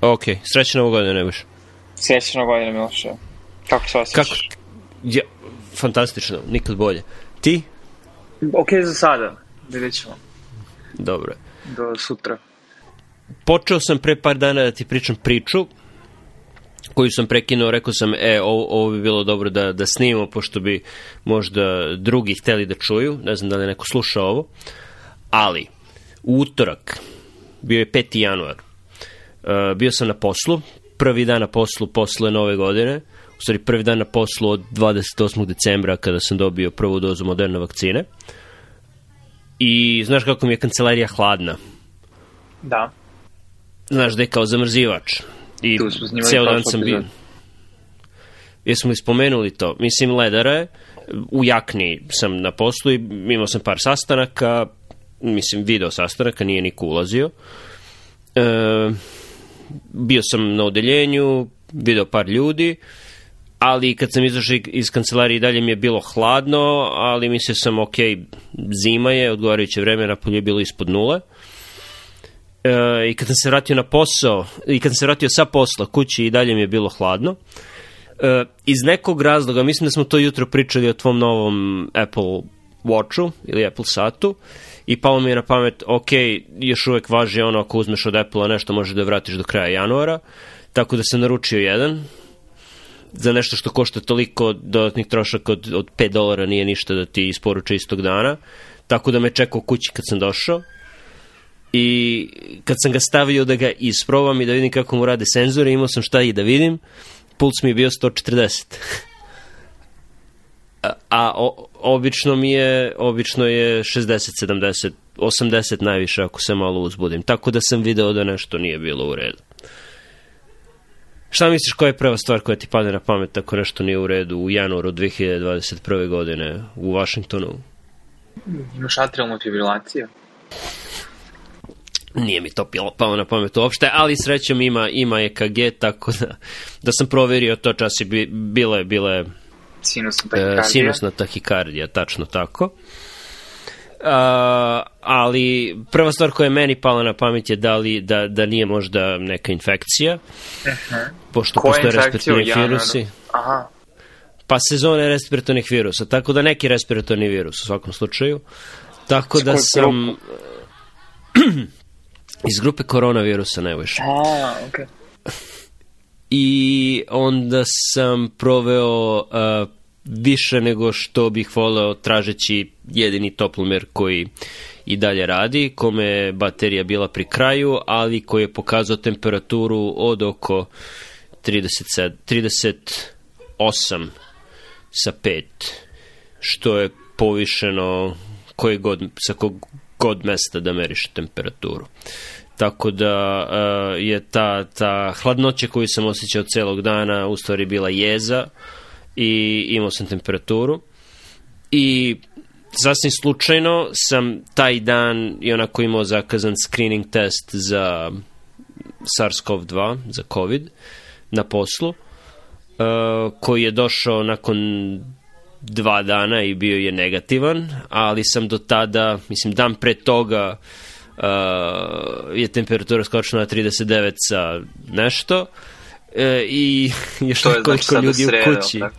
Ok, srećna novu godinu, Nebojša. Srećna godina, Miloše. Kako se osjećaš? Kako? Ja, fantastično, nikad bolje. Ti? Ok za sada, vidjet ćemo. Dobro. Do sutra. Počeo sam pre par dana da ti pričam priču koju sam prekinuo, rekao sam, e, ovo, ovo bi bilo dobro da, da snimamo, pošto bi možda drugi hteli da čuju, ne znam da li neko slušao ovo, ali u utorak, bio je 5. januar, uh, bio sam na poslu, prvi dan na poslu posle nove godine, u stvari prvi dan na poslu od 28. decembra kada sam dobio prvu dozu moderne vakcine. I znaš kako mi je kancelarija hladna. Da. Znaš da je kao zamrzivač. I ceo dan sam bio... Jesmo li spomenuli to? Mislim, ledara je, u jakni sam na poslu i imao sam par sastanaka, mislim, video sastanaka, nije niko ulazio. E, bio sam na odeljenju, video par ljudi, ali kad sam izašao iz kancelarije dalje mi je bilo hladno, ali mislio sam, ok, zima je, odgovarajuće vreme, napolje je bilo ispod nule. E, I kad sam se vratio na posao, i kad sam se vratio sa posla kući i dalje mi je bilo hladno. E, iz nekog razloga, mislim da smo to jutro pričali o tvom novom Apple Watchu ili Apple satu i palo mi je na pamet, ok, još uvek važi ono ako uzmeš od Apple-a nešto možeš da vratiš do kraja januara, tako da sam naručio jedan za nešto što košta toliko dodatnih trošaka od, od 5 dolara nije ništa da ti isporuče istog dana, tako da me čekao kući kad sam došao i kad sam ga stavio da ga isprobam i da vidim kako mu rade senzori, imao sam šta i da vidim, puls mi je bio 140. a, a o, obično mi je, obično je 60, 70, 80 najviše ako se malo uzbudim. Tako da sam video da nešto nije bilo u redu. Šta misliš koja je prva stvar koja ti padne na pamet ako nešto nije u redu u januaru 2021. godine u Washingtonu? Imaš atrialnu fibrilaciju? Nije mi to pilo, palo na pamet uopšte, ali srećom ima, ima EKG, tako da, da sam proverio to čas je bi, bilo je Sinusna e, tahikardija? sinusna tahikardija, tačno tako. Uh, ali prva stvar koja je meni pala na pamet je da, li, da, da nije možda neka infekcija, pošto Koja postoje respiratorni januaru? virusi. Aha. Pa sezone respiratornih virusa, tako da neki respiratorni virus u svakom slučaju. Tako S da sam iz grupe koronavirusa najviše. A, okej. I onda sam proveo uh, više nego što bih voleo tražeći jedini toplomer koji i dalje radi, kome je baterija bila pri kraju, ali koji je pokazao temperaturu od oko 37, 38 sa 5, što je povišeno koje god, sa kog god mesta da meriš temperaturu. Tako da uh, je ta, ta hladnoća koju sam osjećao celog dana u stvari bila jeza i imao sam temperaturu. I sasvim slučajno sam taj dan i onako imao zakazan screening test za SARS-CoV-2, za COVID, na poslu, uh, koji je došao nakon dva dana i bio je negativan, ali sam do tada, mislim, dan pre toga uh, je temperatura skočila na 39 sa nešto uh, i još To je nekoliko znači ljudi sreda, u kući. tako?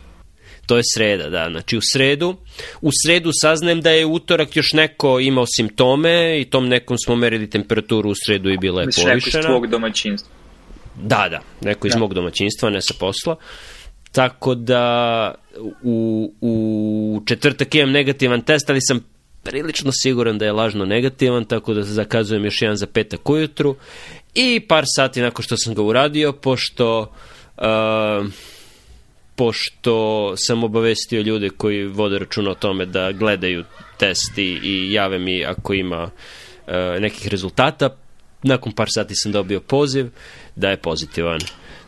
To je sreda, da. Znači u sredu. U sredu saznajem da je utorak još neko imao simptome i tom nekom smo merili temperaturu u sredu i bila je Misliš neko iz povišena. tvog domaćinstva? Da, da, neko iz Da. mog domaćinstva, ne sa posla. Tako da u, u četvrtak imam negativan test, ali sam prilično siguran da je lažno negativan, tako da zakazujem još jedan za petak ujutru. I par sati nakon što sam ga uradio, pošto... Uh, pošto sam obavestio ljude koji vode računa o tome da gledaju test i, i jave mi ako ima uh, nekih rezultata. Nakon par sati sam dobio poziv da je pozitivan.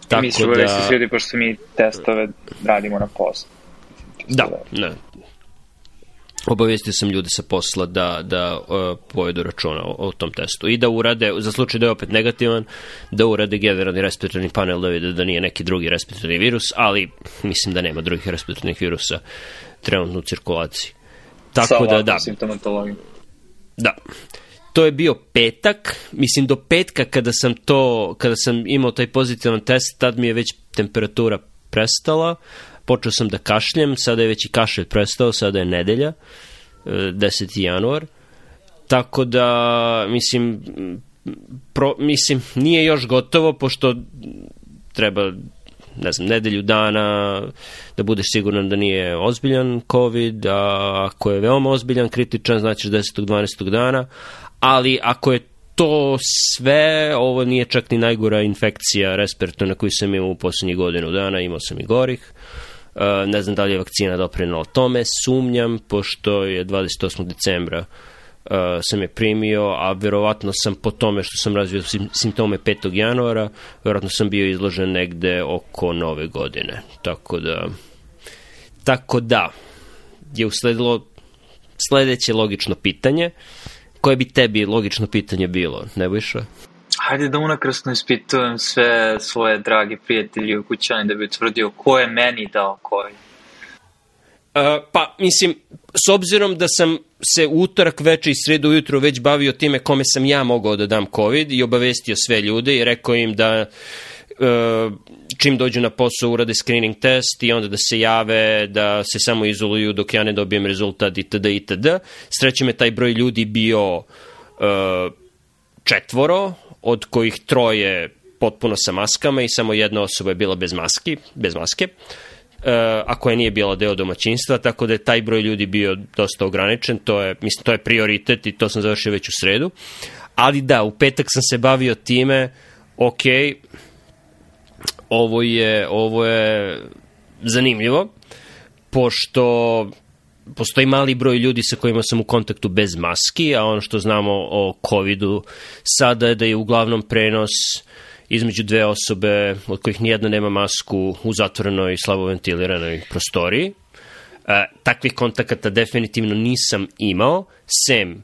Tako mi su da... da... ljudi, pošto mi testove radimo na poslu. Da, ne. Obavestio sam ljude sa posla da, da uh, povedu računa o, o tom testu i da urade, za slučaj da je opet negativan, da urade generalni respiratorni panel da vide da nije neki drugi respiratorni virus, ali mislim da nema drugih respiratornih virusa trenutno u cirkulaciji. Sa Tako da, ovakvom da, simptomatologijom. da. to je bio petak, mislim do petka kada sam to, kada sam imao taj pozitivan test, tad mi je već temperatura prestala, počeo sam da kašljem, sada je već i kašelj prestao, sada je nedelja, 10. januar, tako da, mislim, pro, mislim, nije još gotovo, pošto treba ne znam, nedelju dana da budeš siguran da nije ozbiljan COVID, a ako je veoma ozbiljan, kritičan, znači 10. 12. dana, ali ako je to sve, ovo nije čak ni najgora infekcija respiratorna koju sam imao u poslednjih godinu dana, imao sam i gorih. Uh, ne znam da li je vakcina doprinala tome, sumnjam, pošto je 28. decembra uh, sam je primio, a verovatno sam po tome što sam razvio simptome 5. januara, verovatno sam bio izložen negde oko nove godine. Tako da, tako da, je usledilo sledeće logično pitanje. Koje bi tebi logično pitanje bilo, Nebojša? Hajde da unakrasno ispitujem sve svoje drage prijatelje u kućani da bi utvrdio ko je meni dao koji. Uh, pa, mislim, s obzirom da sam se utorak veče i sredu ujutru već bavio time kome sam ja mogao da dam COVID i obavestio sve ljude i rekao im da uh, čim dođu na posao urade screening test i onda da se jave, da se samo izoluju dok ja ne dobijem rezultat itd. itd. Srećem je taj broj ljudi bio uh, četvoro, od kojih troje potpuno sa maskama i samo jedna osoba je bila bez maski, bez maske. Uh, a koja nije bila deo domaćinstva, tako da je taj broj ljudi bio dosta ograničen, to je, mislim, to je prioritet i to sam završio već u sredu. Ali da, u petak sam se bavio time, ok, ovo je, ovo je zanimljivo, pošto postoji mali broj ljudi sa kojima sam u kontaktu bez maski, a ono što znamo o COVID-u sada je da je uglavnom prenos između dve osobe od kojih nijedna nema masku u zatvorenoj slabo ventiliranoj prostoriji. E, takvih kontakata definitivno nisam imao, sem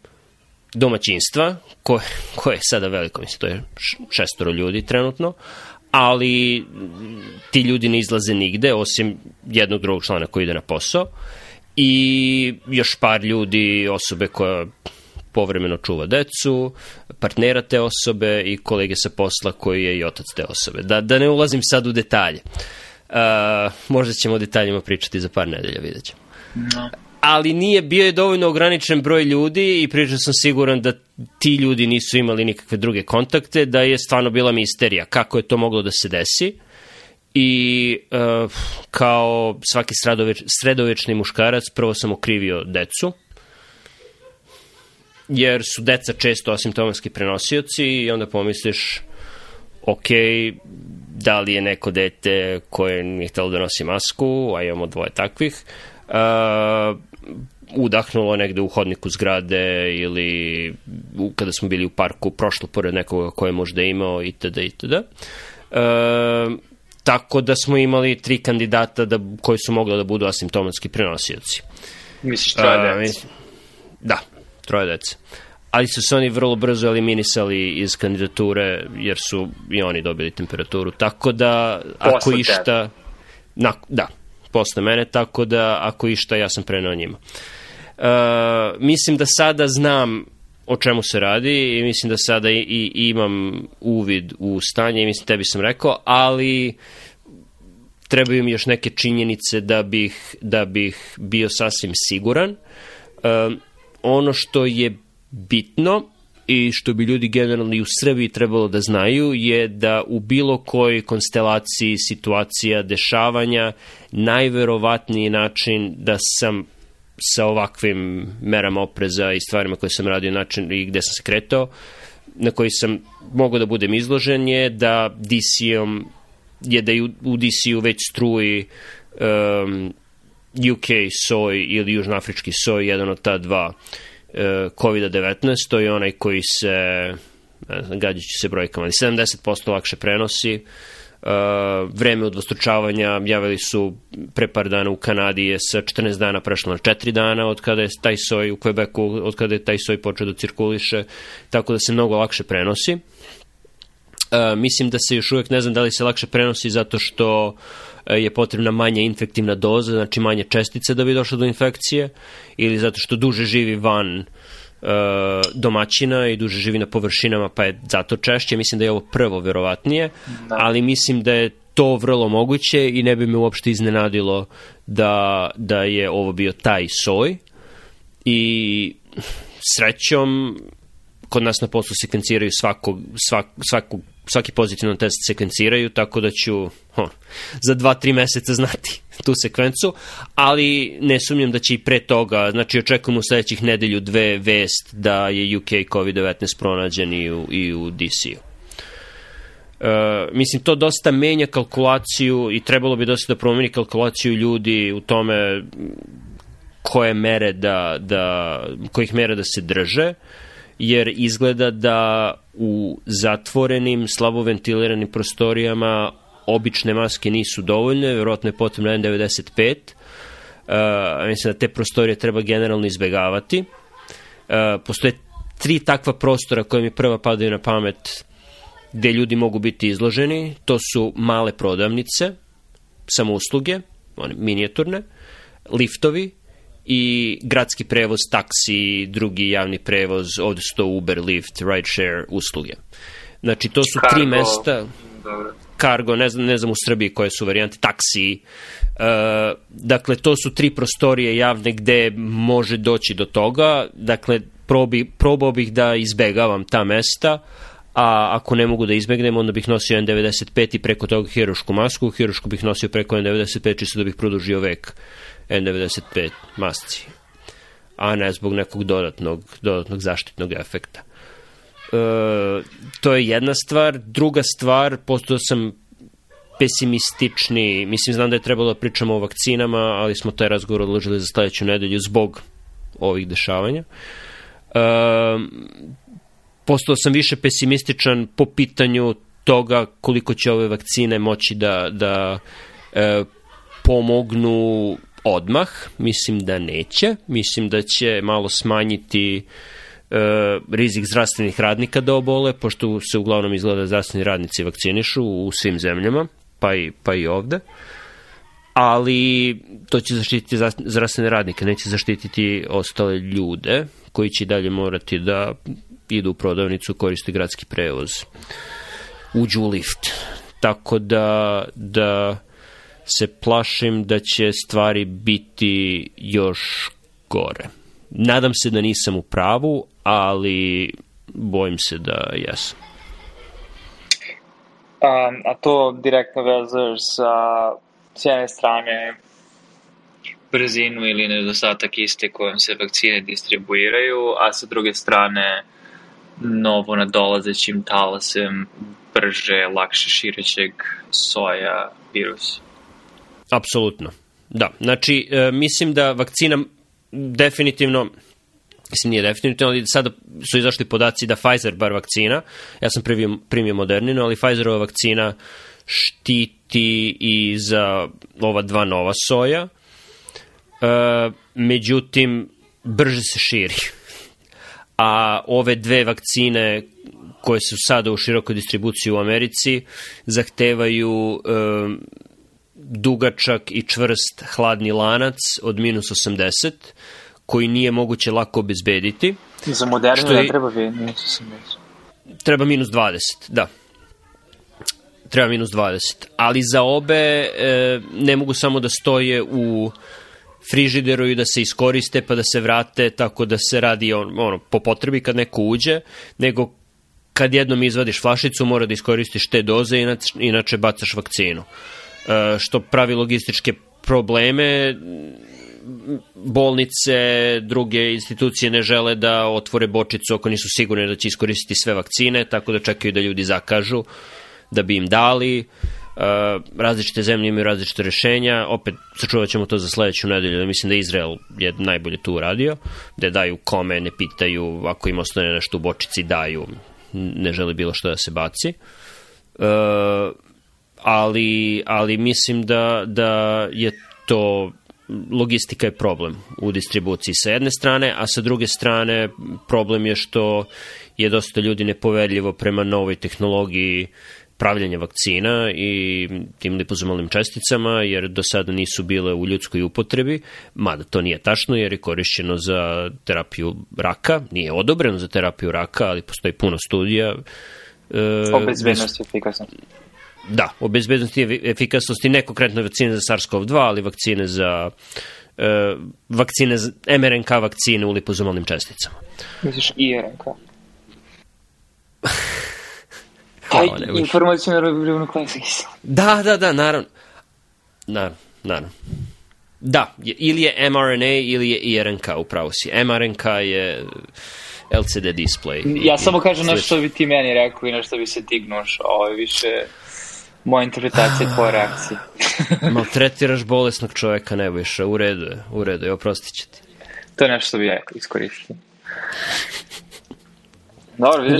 domaćinstva, koje, koje je sada veliko, mislim, to je šestoro ljudi trenutno, ali ti ljudi ne izlaze nigde, osim jednog drugog člana koji ide na posao i još par ljudi, osobe koja povremeno čuva decu, partnera te osobe i kolege sa posla koji je i otac te osobe. Da, da ne ulazim sad u detalje. Uh, možda ćemo o detaljima pričati za par nedelja, vidjet ćemo. No ali nije bio je dovoljno ograničen broj ljudi i pričao sam siguran da ti ljudi nisu imali nikakve druge kontakte, da je stvarno bila misterija kako je to moglo da se desi i uh, kao svaki sredoveč, sredovečni muškarac prvo sam okrivio decu jer su deca često asimptomatski prenosioci i onda pomisliš ok, da li je neko dete koje nije htelo da nosi masku, a imamo dvoje takvih, uh, udahnulo negde u hodniku zgrade ili u, kada smo bili u parku prošlo pored nekoga koje možda imao itd. itd. E, tako da smo imali tri kandidata da, koji su mogli da budu asimptomatski prenosioci. Misliš troje e, dece? Da, troje dece. Ali su se oni vrlo brzo eliminisali iz kandidature jer su i oni dobili temperaturu. Tako da, Posle ako išta... Na, da, posle mene, tako da ako išta ja sam preneo njima. Uh, mislim da sada znam o čemu se radi i mislim da sada i, i imam uvid u stanje i mislim tebi sam rekao, ali trebaju mi još neke činjenice da bih, da bih bio sasvim siguran. Uh, ono što je bitno i što bi ljudi generalno i u Srbiji trebalo da znaju je da u bilo kojoj konstelaciji situacija dešavanja najverovatniji način da sam sa ovakvim merama opreza i stvarima koje sam radio način i gde sam se kretao, na koji sam mogao da budem izložen je da DC-om je da u DC-u već struji um, UK soj ili južnoafrički soj, jedan od ta dva E, COVID-19, to je onaj koji se, znam, gađajući se brojkama, 70% lakše prenosi, Uh, vreme udvostručavanja javili su pre par dana u Kanadi je sa 14 dana prešlo na 4 dana od kada je taj soj u Quebecu, od kada je taj soj počeo da cirkuliše, tako da se mnogo lakše prenosi. Uh, mislim da se još uvek ne znam da li se lakše prenosi zato što E, je potrebna manja infektivna doza, znači manje čestice da bi došlo do infekcije, ili zato što duže živi van domaćina i duže živi na površinama, pa je zato češće. Mislim da je ovo prvo verovatnije, da. ali mislim da je to vrlo moguće i ne bi me uopšte iznenadilo da, da je ovo bio taj soj. I srećom, kod nas na poslu sekvenciraju svakog, svak, svakog, svaki pozitivan test sekvenciraju, tako da ću ho, za dva, tri meseca znati tu sekvencu, ali ne sumnjam da će i pre toga, znači očekujemo u sledećih nedelju dve vest da je UK COVID-19 pronađen i u, i u DC-u. Uh, mislim, to dosta menja kalkulaciju i trebalo bi dosta da promeni kalkulaciju ljudi u tome koje mere da, da, kojih mera da se drže, jer izgleda da u zatvorenim, slabo ventiliranim prostorijama obične maske nisu dovoljne, verovatno je potrebno N95, uh, mislim da te prostorije treba generalno izbegavati. Uh, postoje tri takva prostora koje mi prva padaju na pamet gde ljudi mogu biti izloženi. To su male prodavnice, samousluge, one minijaturne, liftovi i gradski prevoz, taksi, drugi javni prevoz, ovde su to Uber, Lyft, rideshare usluge. Znači, to su Cargo. tri mesta... Dobro Cargo, ne znam, ne znam u Srbiji koje su varijante, taksi. Uh, dakle, to su tri prostorije javne gde može doći do toga. Dakle, probi, probao bih da izbegavam ta mesta, a ako ne mogu da izbegnem, onda bih nosio N95 i preko toga hirošku masku. Hirošku bih nosio preko N95 čisto da bih produžio vek N95 masci a ne zbog nekog dodatnog, dodatnog zaštitnog efekta. E, to je jedna stvar. Druga stvar, postao sam pesimistični, mislim, znam da je trebalo da pričamo o vakcinama, ali smo taj razgovor odložili za sledeću nedelju zbog ovih dešavanja. E, postao sam više pesimističan po pitanju toga koliko će ove vakcine moći da, da e, pomognu odmah. Mislim da neće. Mislim da će malo smanjiti e, rizik zdravstvenih radnika da obole, pošto se uglavnom izgleda zdravstveni radnici vakcinišu u svim zemljama, pa i, pa i ovde. Ali to će zaštititi zdravstvene radnike, neće zaštititi ostale ljude koji će dalje morati da idu u prodavnicu, koriste gradski prevoz, uđu u lift. Tako da, da se plašim da će stvari biti još gore. Nadam se da nisam u pravu, ali bojim se da jesam. A, a to direktno vezaš sa s jedne strane brzinu ili nedostatak iste kojom se vakcine distribuiraju, a sa druge strane novo nadolazećim talasem brže, lakše širećeg soja virusa. Apsolutno. Da, znači, e, mislim da vakcina definitivno mislim nije definitivno, ali sada su izašli podaci da Pfizer bar vakcina, ja sam primio, primio Moderninu, ali Pfizerova vakcina štiti i za ova dva nova soja, e, međutim, brže se širi. A ove dve vakcine koje su sada u širokoj distribuciji u Americi zahtevaju e, dugačak i čvrst hladni lanac od minus 80, koji nije moguće lako obezbediti. Za moderno je, treba minus 80. Treba minus 20, da. Treba minus 20. Ali za obe e, ne mogu samo da stoje u frižideru i da se iskoriste pa da se vrate tako da se radi on, ono, po potrebi kad neko uđe, nego kad jednom izvadiš flašicu mora da iskoristiš te doze, inače, inače bacaš vakcinu. E, što pravi logističke probleme bolnice, druge institucije ne žele da otvore bočicu ako nisu sigurni da će iskoristiti sve vakcine, tako da čekaju da ljudi zakažu da bi im dali. Uh, različite zemlje imaju različite rešenja, opet sačuvat ćemo to za sledeću nedelju, da mislim da Izrael je najbolje tu uradio, da daju kome, ne pitaju, ako im ostane nešto u bočici, daju, ne žele bilo što da se baci. Uh, ali, ali mislim da, da je to logistika je problem u distribuciji sa jedne strane, a sa druge strane problem je što je dosta ljudi nepoverljivo prema novoj tehnologiji pravljanja vakcina i tim lipozomalnim česticama, jer do sada nisu bile u ljudskoj upotrebi, mada to nije tačno, jer je korišćeno za terapiju raka, nije odobreno za terapiju raka, ali postoji puno studija. E, o bezbednosti i efikasnosti. Da, o bezbednosti i efikasnosti, ne konkretno vakcine za SARS-CoV-2, ali vakcine za e, vakcine, mRNK vakcine u lipozomalnim česticama. Misliš i RNK? Ne Informacijona ribonukleoza kisela. Da, da, da, naravno. Naravno, naravno. Da, ili je mRNA ili je IRNK, upravo si. mRNK je LCD display. Ja samo kažem na što bi ti meni rekao i na što bi se ti gnuš. Ovo je više moja interpretacija tvoje reakcije. Maltretiraš bolesnog čoveka, ne više. U redu je, u redu je, oprostit će ti. To je nešto bi ja iskoristio. Dobro, vidiš,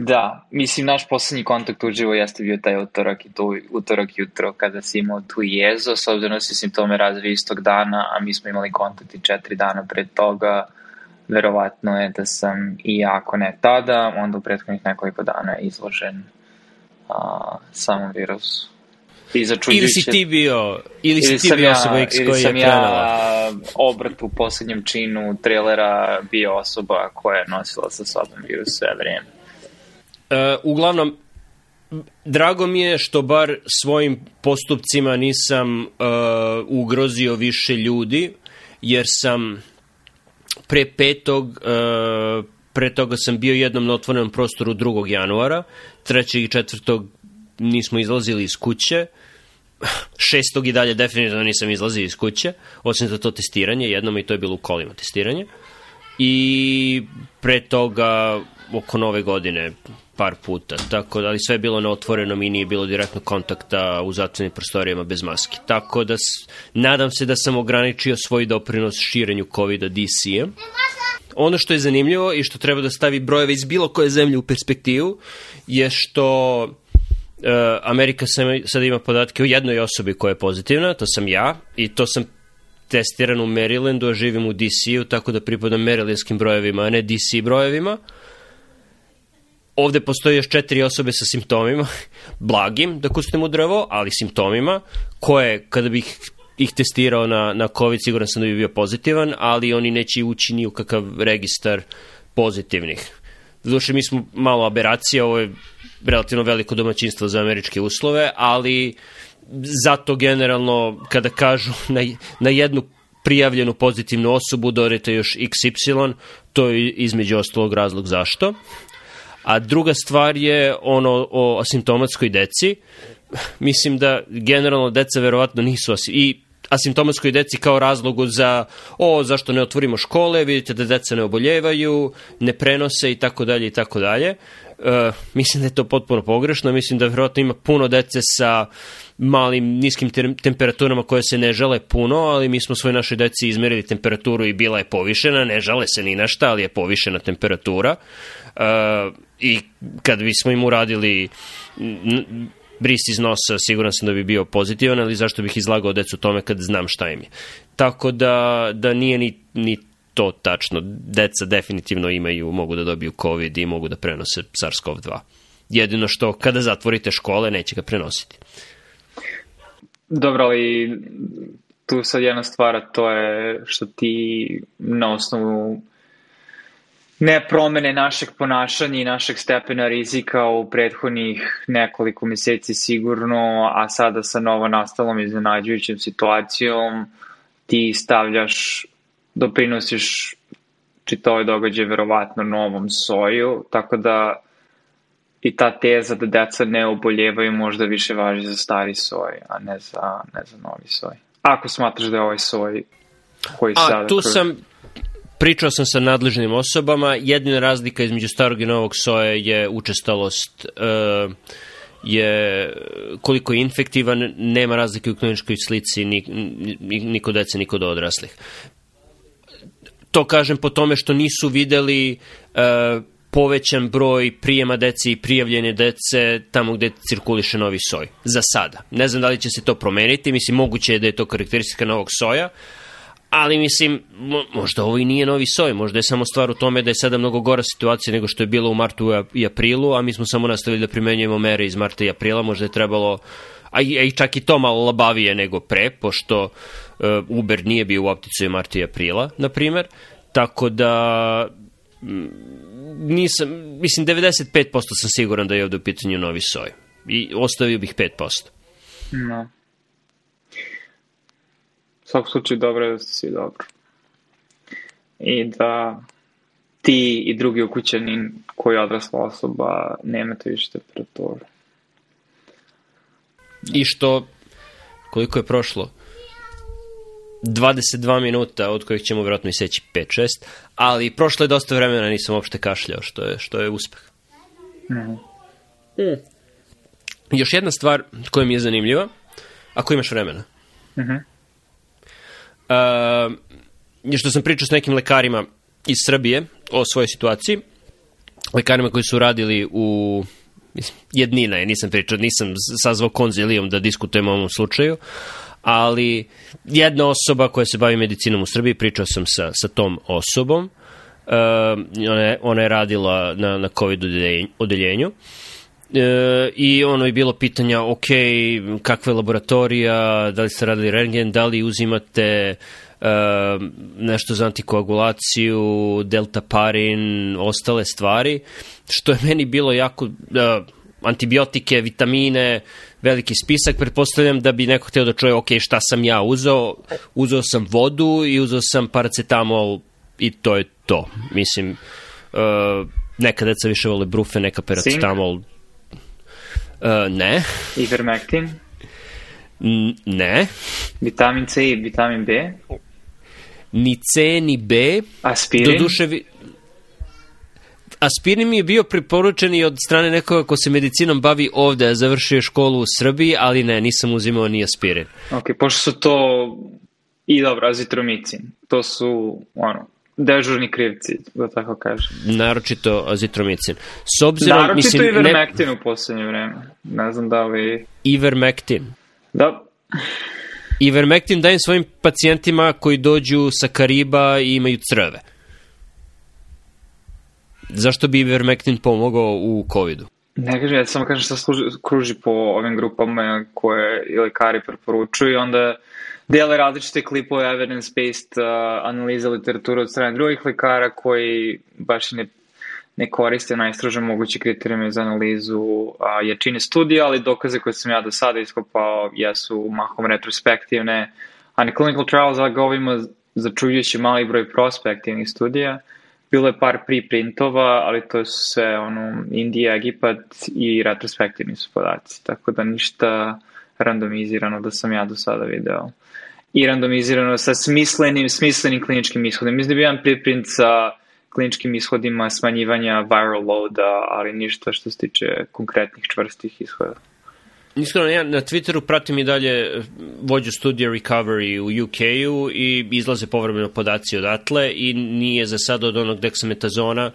Da, mislim, naš poslednji kontakt uživo jeste bio taj utorak i to utorak jutro kada si imao tu jezo, s obzirom da se simptome razvije istog dana, a mi smo imali kontakt i četiri dana pred toga, verovatno je da sam i ako ne tada, onda u prethodnih nekoliko dana izložen a, samom virusu. I ili si ti bio, ili, ili si ti bio ja, osoba X koji je krenula. Ili sam ja obrt u poslednjem činu trailera bio osoba koja je nosila sa sobom virus sve vreme. Uh, uglavnom, drago mi je što bar svojim postupcima nisam uh, ugrozio više ljudi, jer sam pre petog, uh, pre toga sam bio jednom na otvorenom prostoru 2. januara, 3. i 4. nismo izlazili iz kuće, šestog i dalje definitivno nisam izlazio iz kuće, osim za to testiranje, jednom i to je bilo u kolima testiranje. I pre toga, oko nove godine, par puta, tako da, ali sve je bilo na otvorenom i nije bilo direktno kontakta u zatvornim prostorijama bez maske. Tako da, nadam se da sam ograničio svoj doprinos širenju COVID-a DC-a. Ono što je zanimljivo i što treba da stavi brojeve iz bilo koje zemlje u perspektivu je što uh, Amerika sada ima podatke o jednoj osobi koja je pozitivna, to sam ja, i to sam testiran u Marylandu, a živim u DC-u, tako da pripadam Marylandskim brojevima, a ne DC brojevima. Ovde postoji još četiri osobe sa simptomima, blagim, da kustim u drvo, ali simptomima, koje, kada bih ih testirao na, na COVID, siguran sam da bi bio pozitivan, ali oni neće ući ni u kakav registar pozitivnih. Zaduše, mi smo malo aberacija, ovo je relativno veliko domaćinstvo za američke uslove, ali zato generalno kada kažu na, na jednu prijavljenu pozitivnu osobu dodajte još XY, to je između ostalog razlog zašto. A druga stvar je ono o asimptomatskoj deci. Mislim da generalno deca verovatno nisu i asimptomatskoj deci kao razlogu za o, zašto ne otvorimo škole, vidite da deca ne oboljevaju, ne prenose i tako dalje i tako dalje. Uh, mislim da je to potpuno pogrešno, mislim da verovatno ima puno dece sa malim, niskim temperaturama koje se ne žale puno, ali mi smo svoj našoj deci izmerili temperaturu i bila je povišena, ne žale se ni na šta, ali je povišena temperatura. Uh, I kad bismo im uradili bris iz nosa, siguran sam da bi bio pozitivan, ali zašto bih izlagao decu tome kad znam šta im je. Tako da, da nije ni, ni to tačno. Deca definitivno imaju, mogu da dobiju COVID i mogu da prenose SARS-CoV-2. Jedino što kada zatvorite škole neće ga prenositi. Dobro, ali tu sad jedna stvar, to je što ti na osnovu ne promene našeg ponašanja i našeg stepena rizika u prethodnih nekoliko meseci sigurno, a sada sa novo nastalom iznenađujućom situacijom ti stavljaš, doprinosiš čitove događaje verovatno novom soju, tako da i ta teza da deca ne oboljevaju možda više važi za stari soj, a ne za, ne za novi soj. Ako smatraš da je ovaj soj koji a, sada... tu kroz... sam, pričao sam sa nadležnim osobama, jedina razlika između starog i novog soja je učestalost uh, je koliko je infektivan, nema razlike u kliničkoj slici ni, ni, ni kod dece, ni kod odraslih. To kažem po tome što nisu videli uh, povećan broj prijema dece i prijavljene dece tamo gde cirkuliše novi soj. Za sada. Ne znam da li će se to promeniti, mislim moguće je da je to karakteristika novog soja, ali mislim, možda ovo i nije novi soj, možda je samo stvar u tome da je sada mnogo gora situacija nego što je bilo u martu i aprilu, a mi smo samo nastavili da primenjujemo mere iz marta i aprila, možda je trebalo, a i, čak i to malo labavije nego pre, pošto uh, Uber nije bio u opticaju marta i aprila, na primer, tako da nisam, mislim 95% sam siguran da je ovde u pitanju novi soj i ostavio bih 5%. No. Svakom slučaju dobro je da ste svi dobro. I da ti i drugi ukućani koji je odrasla osoba nemate više temperaturu. I što, koliko je prošlo? 22 minuta, od kojih ćemo vjerojatno iseći 5-6, ali prošlo je dosta vremena, nisam uopšte kašljao, što je, što je uspeh. Mm. Mm. Još jedna stvar koja mi je zanimljiva, ako imaš vremena. Mm -hmm. Uh, što sam pričao s nekim lekarima iz Srbije o svojoj situaciji, lekarima koji su radili u mislim, jednina je, nisam pričao, nisam sazvao konzilijom da diskutujemo o ovom slučaju, ali jedna osoba koja se bavi medicinom u Srbiji, pričao sam sa, sa tom osobom, uh, ona, je, ona je radila na, na COVID odeljenju, E, i ono je bilo pitanja, ok, kakva je laboratorija, da li ste radili rengen, da li uzimate e, nešto za antikoagulaciju, deltaparin, ostale stvari, što je meni bilo jako, e, antibiotike, vitamine, veliki spisak, pretpostavljam da bi neko hteo da čuje, ok, šta sam ja uzeo, uzeo sam vodu i uzeo sam paracetamol i to je to. Mislim, uh, neka deca više vole brufe, neka paracetamol. Sink? Uh, ne. Ivermectin? N ne. Vitamin C i vitamin B? Ni C, ni B. Aspirin? Doduše, vi... Aspirin mi je bio preporučen i od strane nekoga ko se medicinom bavi ovde, a završio školu u Srbiji, ali ne, nisam uzimao ni aspirin. Ok, pošto su to i dobro, azitromicin, to su, ono, dežurni krivci, da tako kažem. Naročito azitromicin. S obzirom, Naročito mislim, ivermektin ne... u poslednje vreme. Ne znam da li... Ivermektin? Da. Ivermektin dajem svojim pacijentima koji dođu sa Kariba i imaju crve. Zašto bi Ivermektin pomogao u COVID-u? Ne kažem, ja samo kažem šta služi, kruži po ovim grupama koje i lekari preporučuju i onda dele različite klipove evidence-based uh, analiza literature od strane drugih lekara koji baš ne, ne koriste najstrože moguće kriterijume za analizu uh, jačine studija, ali dokaze koje sam ja do sada iskopao jesu mahom retrospektivne, a na clinical trials govorimo začuđujući mali broj prospektivnih studija. Bilo je par preprintova, ali to su sve ono, Indija, Egipat i retrospektivni su podaci, tako da ništa randomizirano da sam ja do sada video i randomizirano sa smislenim, smislenim kliničkim ishodima. Mislim da bi jedan preprint sa kliničkim ishodima smanjivanja viral loada, ali ništa što se tiče konkretnih čvrstih ishoda. Iskreno, ja na Twitteru pratim i dalje vođu studija Recovery u UK-u i izlaze povremeno podaci odatle i nije za sad od onog deksametazona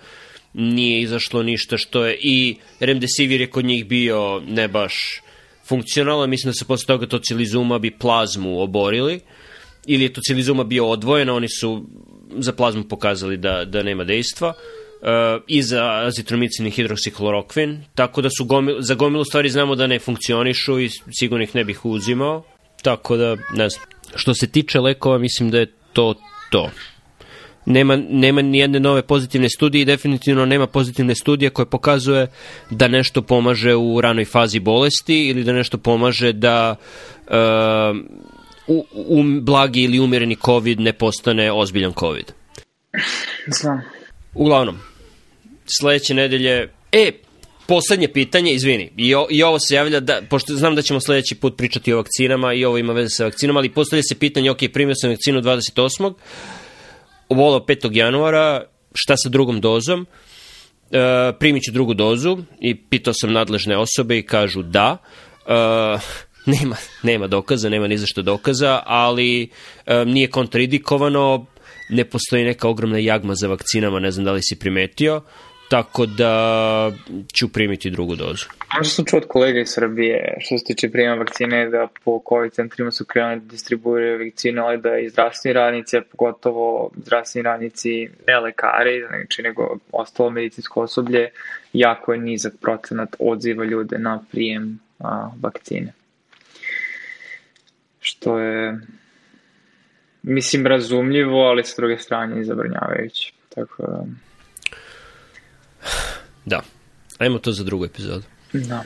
nije izašlo ništa što je i Remdesivir je kod njih bio ne baš funkcionalno, mislim da se posle toga tocilizuma bi plazmu oborili, ili je tocilizuma bio odvojen, oni su za plazmu pokazali da, da nema dejstva, uh, i za azitromicin i hidroksiklorokvin, tako da su gomil, za gomilu stvari znamo da ne funkcionišu i sigurno ih ne bih uzimao, tako da, ne znam. Što se tiče lekova, mislim da je to to nema, nema ni jedne nove pozitivne studije i definitivno nema pozitivne studije koje pokazuje da nešto pomaže u ranoj fazi bolesti ili da nešto pomaže da uh, u, um, blagi ili umereni COVID ne postane ozbiljan COVID. Znam. Uglavnom, sledeće nedelje, e, poslednje pitanje, izvini, i, o, i ovo se javlja, da, pošto znam da ćemo sledeći put pričati o vakcinama i ovo ima veze sa vakcinama, ali postavlja se pitanje, ok, primio sam vakcinu 28 volao 5. januara, šta sa drugom dozom, e, primit ću drugu dozu i pitao sam nadležne osobe i kažu da. E, nema, nema dokaza, nema ni zašto dokaza, ali e, nije kontradikovano, ne postoji neka ogromna jagma za vakcinama, ne znam da li si primetio, tako da ću primiti drugu dozu. Ono što sam čuo od kolega iz Srbije, što se tiče prijema vakcine, da po COVID centrima su krenuli da distribuiraju vakcine, ali da i zdravstveni radnici, pogotovo zdravstveni radnici, ne lekari, znači nego ostalo medicinsko osoblje, jako je nizak procenat odziva ljude na prijem a, vakcine. Što je, mislim, razumljivo, ali s druge strane i zabrnjavajuće. Tako da... Da. Ajmo to za drugu epizodu. Da.